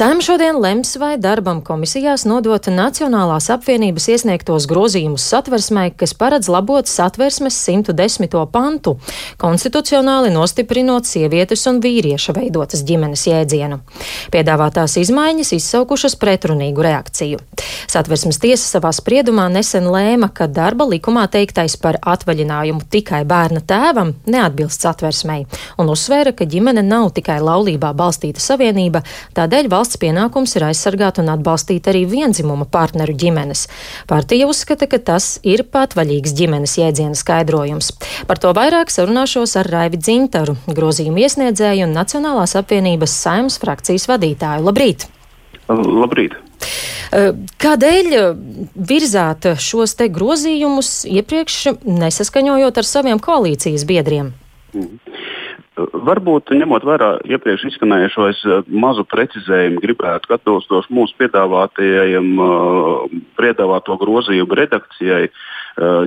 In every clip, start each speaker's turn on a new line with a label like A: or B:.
A: Sēm šodien lems, vai darbam komisijās nodot Nacionālās apvienības iesniegtos grozījumus satversmē, kas paredz labot satversmes 110. pantu, konstitucionāli nostiprinot sievietes un vīrieša veidotas ģimenes jēdzienu. Piedāvātās izmaiņas izsaukušas pretrunīgu reakciju. Satversmes tiesa savā spriedumā nesen lēma, ka darba likumā teiktais par atvaļinājumu tikai bērna tēvam neatbilst satversmei, un uzsvēra, ka ģimene nav tikai laulībā balstīta savienība, tādēļ valsts pienākums ir aizsargāt un atbalstīt arī vienzimuma partneru ģimenes. Partija uzskata, ka tas ir patvaļīgs ģimenes jēdziena skaidrojums. Par to vairāk sarunāšos ar Raivi Dzintaru, grozījumu iesniedzēju un Nacionālās apvienības saimnes frakcijas vadītāju. Labrīt!
B: Labrīt!
A: Eh, kādēļ virzāt šos te grozījumus iepriekš nesaskaņojot ar saviem koalīcijas biedriem? Mm.
B: Varbūt ņemot vērā iepriekš izskanējušos eh, mazu precizējumu, gribētu atbilstoši mūsu piedāvāto grozījumu redakcijai,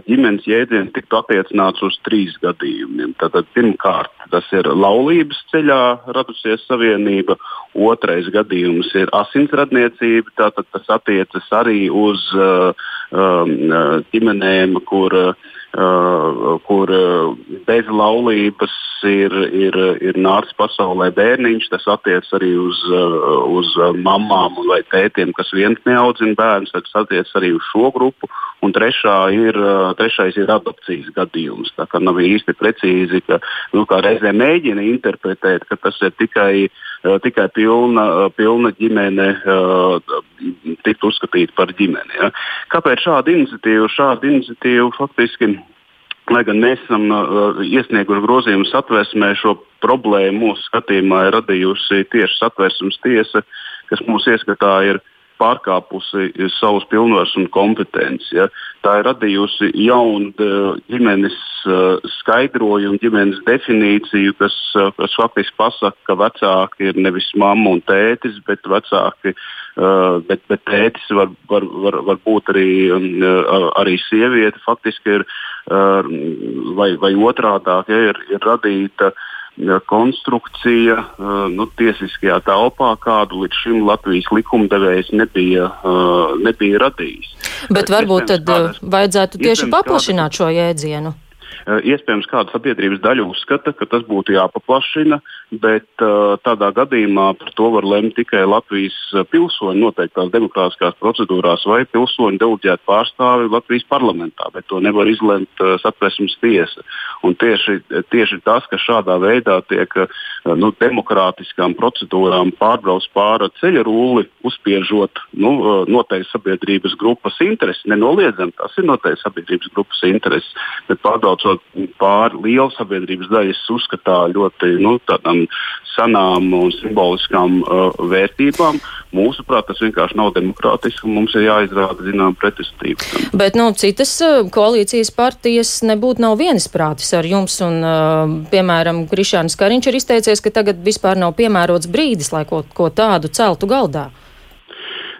B: ģimenes jēdziens tiktu attiecināts uz trīs gadījumiem. Tātad, pirmkārt, tas ir laulības ceļā radusies savienība, otrais gadījums ir asinsradniecība, tātad tas attiecas arī uz ģimenēm, kur uh, Uh, kur uh, bez laulības ir, ir, ir nācis pasaulē bērniņš. Tas attiecas arī uz, uh, uz mamām vai tētiem, kas viens neaudzina bērnus. Tas attiecas arī uz šo grupu. Un trešā ir, trešais ir adopcijas gadījums. Tā kā nav īsti precīzi, ka nu, reizē mēģina interpretēt, ka tas ir tikai, tikai pilna, pilna ģimene, tikt uzskatīta par ģimeni. Ja. Kāpēc šāda iniciatīva? Šāda iniciatīva faktiski Lai gan mēs esam uh, iesnieguši grozījumu satversmē, šo problēmu mūsu skatījumā ir radījusi tieši satversmes tiesa, kas mūsu ieskatā ir pārkāpusi savus pilnvarus un kompetenci. Ja. Tā ir radījusi jaunu ģimenes uh, skaidrojumu, ģimenes definīciju, kas, uh, kas faktiski pasaka, ka vecāki ir nevis mamma un tētis, bet vecāki. Bet, bet tētis var, var, var, var būt arī, arī sieviete. Faktiski ir vai, vai otrādāk ja, ir, ir radīta uh, konstrukcija nu, tiesiskajā telpā, kādu līdz šim Latvijas likumdevējs nebija, nebija radījis.
A: Bet varbūt tad kādas, vajadzētu tieši paplašināt kādas, šo jēdzienu.
B: Iespējams, kāda sabiedrības daļa uzskata, ka tas būtu jāpaplašina, bet uh, tādā gadījumā par to var lemt tikai Latvijas pilsoņi noteiktās demokrātiskās procedūrās vai pilsoņu deleģēti pārstāvi Latvijas parlamentā, bet to nevar izlemt satversmes tiesa. Un tieši, tieši tas, ka šādā veidā tiek uh, nu, demokrātiskām procedūrām pārbrauc pāri ceļa rūli, uzspiežot nu, noteikti sabiedrības grupas intereses, nenoliedzami tas ir noteikti sabiedrības grupas intereses, bet pārbraucot pāri lielu sabiedrības daļas uzskatā ļoti nu, tādām senām un simboliskām uh, vērtībām. Mūsuprāt, tas vienkārši nav demokrātiski un mums ir jāizrāda zināma pretestība.
A: Bet nu, citas koalīcijas partijas nebūtu nav vienisprātis ar jums. Un, piemēram, Krišāns Kariņš ir izteicies, ka tagad vispār nav piemērots brīdis, lai ko, ko tādu celtu galdā.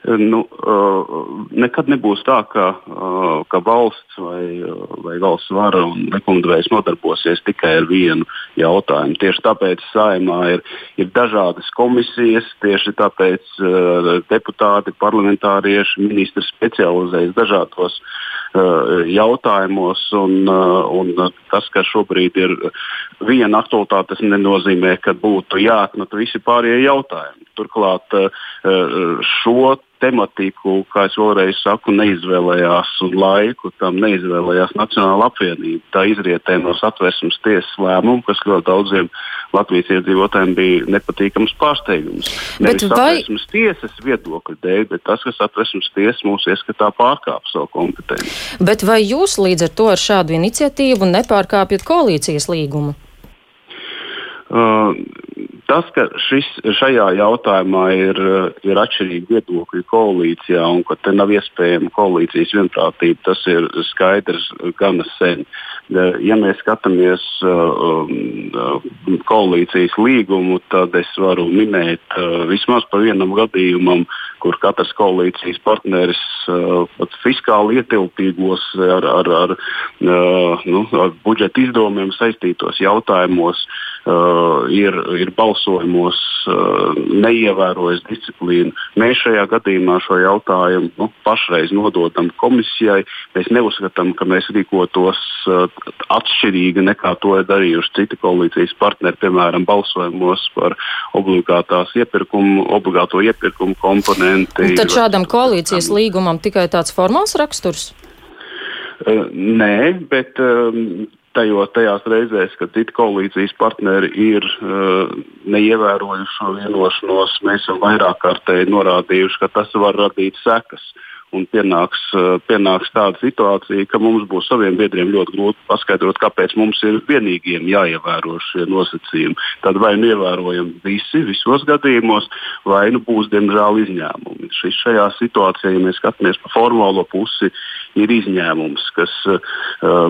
B: Nu, nekad nebūs tā, ka, ka valsts vai, vai valsts vara un likumdevējs nodarbosies tikai ar vienu jautājumu. Tieši tāpēc saimā ir, ir dažādas komisijas, tieši tāpēc deputāti, parlamentārieši, ministri specializējas dažādos jautājumos. Un, un tas, ka šobrīd ir viena aktualitāte, tas nenozīmē, ka būtu jāatmet visi pārējie jautājumi. Turklāt šo tematiku, kā es vēlreiz saku, neizvēlējās un laiku tam neizvēlējās Nacionāla apvienība. Tā izrietē no satversmes tiesas lēmuma, kas ļoti daudziem Latvijas iedzīvotājiem bija nepatīkams pārsteigums. Nevis vai... satversmes tiesas viedokļa dēļ, bet tas, ka satversmes tiesa mūsu ieskatā pārkāpa savu kompetenci.
A: Bet vai jūs līdz ar to ar šādu iniciatīvu nepārkāpjat koalīcijas līgumu?
B: Tas, ka šis, šajā jautājumā ir, ir atšķirīgi viedokļi koalīcijā un ka te nav iespējama koalīcijas vienprātība, tas ir skaidrs gana sen. Ja mēs skatāmies koalīcijas līgumu, tad es varu minēt vismaz par vienam gadījumam, kur katrs koalīcijas partneris pat fiskāli ietilpīgos ar, ar, ar, nu, ar budžeta izdevumiem saistītos jautājumos uh, ir, ir balsojumos uh, neievērojis disciplīnu. Mēs šajā gadījumā šo jautājumu nu, pašreiz nododam komisijai. Mēs neuzskatām, ka mēs rīkotos uh, atšķirīgi nekā to ir darījuši citi koalīcijas partneri, piemēram, balsojumos par obligātās iepirkumu, obligāto iepirkumu komponenti.
A: Tad šādam koalīcijas līgumam tikai tāds formāls raksturs?
B: Uh, nē, bet um, tajos, tajās reizēs, kad citi koalīcijas partneri ir uh, neievērojuši šo vienošanos, mēs esam vairāk kārtēji norādījuši, ka tas var radīt sekas. Uh, un pienāks, eh, pienāks tāda situācija, ka mums būs saviem biedriem ļoti grūti paskaidrot, kāpēc mums ir vienīgiem jāievēro šie nosacījumi. Tad vai nu ievērojam visi, visos gadījumos, vai nu būs diemžēl izņēmumi. Šis, šajā situācijā, ja mēs skatāmies pa formālo pusi, ir izņēmums, kas, eh,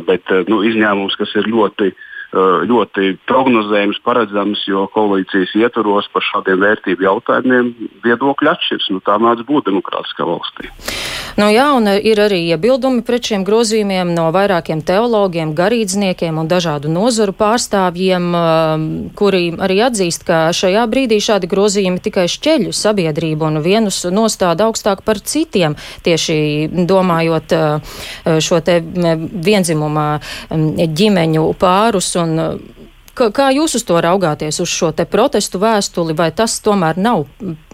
B: bet, eh, nu, izņēmums, kas ir ļoti Eh, ļoti prognozējams, paredzams, jo koalīcijas ietvaros par šādiem vērtību jautājumiem viedokļi atšķiras. Nu, tā mēdz būt demokrātiskā valstī.
A: Nu, jā, un ir arī iebildumi pret šiem grozījumiem no vairākiem teologiem, garīdzniekiem un dažādu nozaru pārstāvjiem, eh, kuri arī atzīst, ka šajā brīdī šādi grozījumi tikai šķeļu sabiedrību un vienus nostāda augstāk par citiem, tieši domājot eh, šo te vienzimuma ģimeņu pārus Un, kā, jūs uz to raugāties, uz šo te protestu vēstuli, vai tas tomēr nav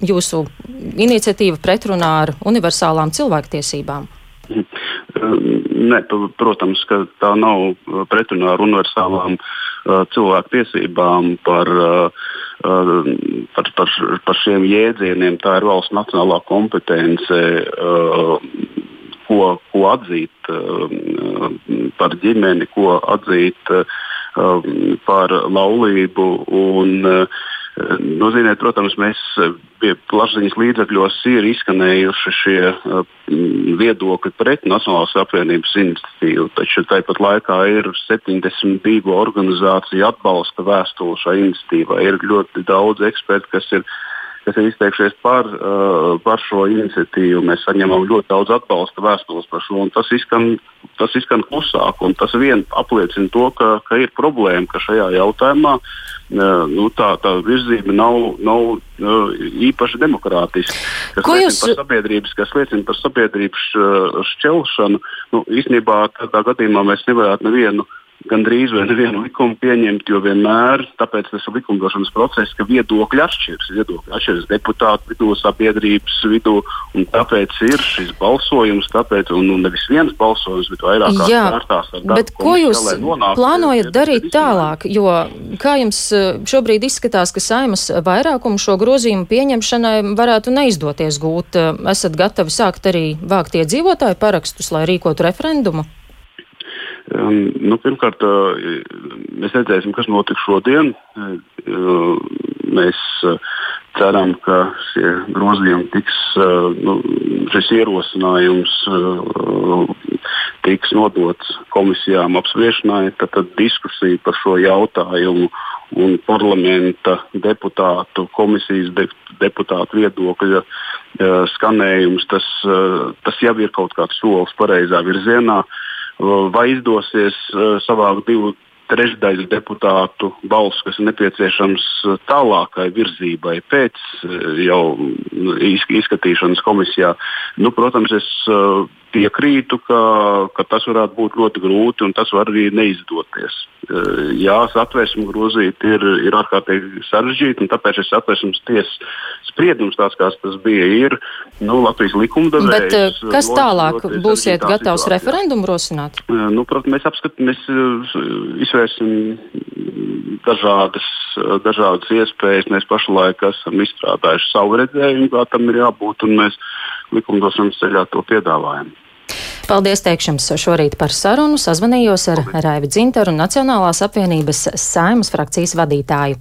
A: jūsu iniciatīva pretrunā ar universālām cilvēktiesībām?
B: Ne, protams, ka tā nav pretrunā ar universālām uh, cilvēktiesībām par, uh, uh, par, par, par šiem jēdzieniem. Tā ir valsts nacionālā kompetence. Ko, ko atzīt par ģimeni, ko atzīt par laulību. Un, uh, Nu, ziniet, protams, mēs uh, pie plašsaziņas līdzekļos ir izskanējuši šie uh, viedokļi pret Nacionālās apvienības iniciatīvu, taču tāpat laikā ir 72 organizāciju atbalsta vēstule šai iniciatīvai. Ir ļoti daudz ekspertu, kas ir kas ir izteikšies par, uh, par šo iniciatīvu. Mēs saņemam ļoti daudz atbalsta vēstules par šo, un tas izskan, tas izskan klusāk. Tas vien apliecina to, ka, ka ir problēma, ka šajā jautājumā uh, nu, tā, tā virzība nav, nav uh, īpaši demokrātiska. Kas Ko jūs... sabiedrības, kas liecina par sabiedrības šķelšanu, nu, īstenībā tādā gadījumā mēs nevarētu nevienu gandrīz vai nevienu likumu pieņemt, jo vienmēr tāpēc tas ir likumdošanas process, ka viedokļi atšķiras. Viedokļi atšķiras deputātu vidū, sabiedrības vidū, un tāpēc ir šis balsojums, tāpēc, un, un nevis viens balsojums, bet vairāk
A: kārtās. Bet ko jūs plānojat darīt tālāk? Jo, kā jums eh, šobrīd izskatās, ka saimas vairākumu šo grozījumu pieņemšanai varētu neizdoties gūt, eh, esat gatavi sākt arī vākt iedzīvotāju parakstus, lai rīkotu referendumu?
B: Um, nu, pirmkārt, uh, mēs redzēsim, kas notiks šodien. Uh, mēs uh, ceram, ka šie grozījumi tiks, nu, šis ierosinājums tiks nodots komisijām apspriešanai. Tad, tad diskusija par šo jautājumu un parlamenta deputātu, komisijas de, deputātu viedokļa skanējums, tas, tas jau ir kaut kāds solis pareizā virzienā. Uh, vai izdosies eh, savākt divu trešdaļu deputātu balsu, kas ir nepieciešams eh, tālākai virzībai pēc eh, jau izskatīšanas komisijā. Nu, protams, es piekrītu, ka, ka tas varētu būt ļoti grūti un tas var arī neizdoties. Jā, satversmu grozīt ir, ir ārkārtīgi sarežģīti, un tāpēc šis satversmes tiesas spriedums, tāds kāds tas bija, ir nu, Latvijas likumdevējs.
A: Bet kas tālāk būsiet gatavs situācijā. referendumu rosināt?
B: Nu, protams, mēs apskatām, mēs izvērsim dažādas, dažādas iespējas. Mēs pašlaik esam izstrādājuši savu redzējumu, kā tam ir jābūt, un mēs likumdošanas ceļā to piedāvājam.
A: Paldies teikšams šorīt par sarunu. Sazvanījos ar Raivi Dzintaru, Nacionālās apvienības saimas frakcijas vadītāju.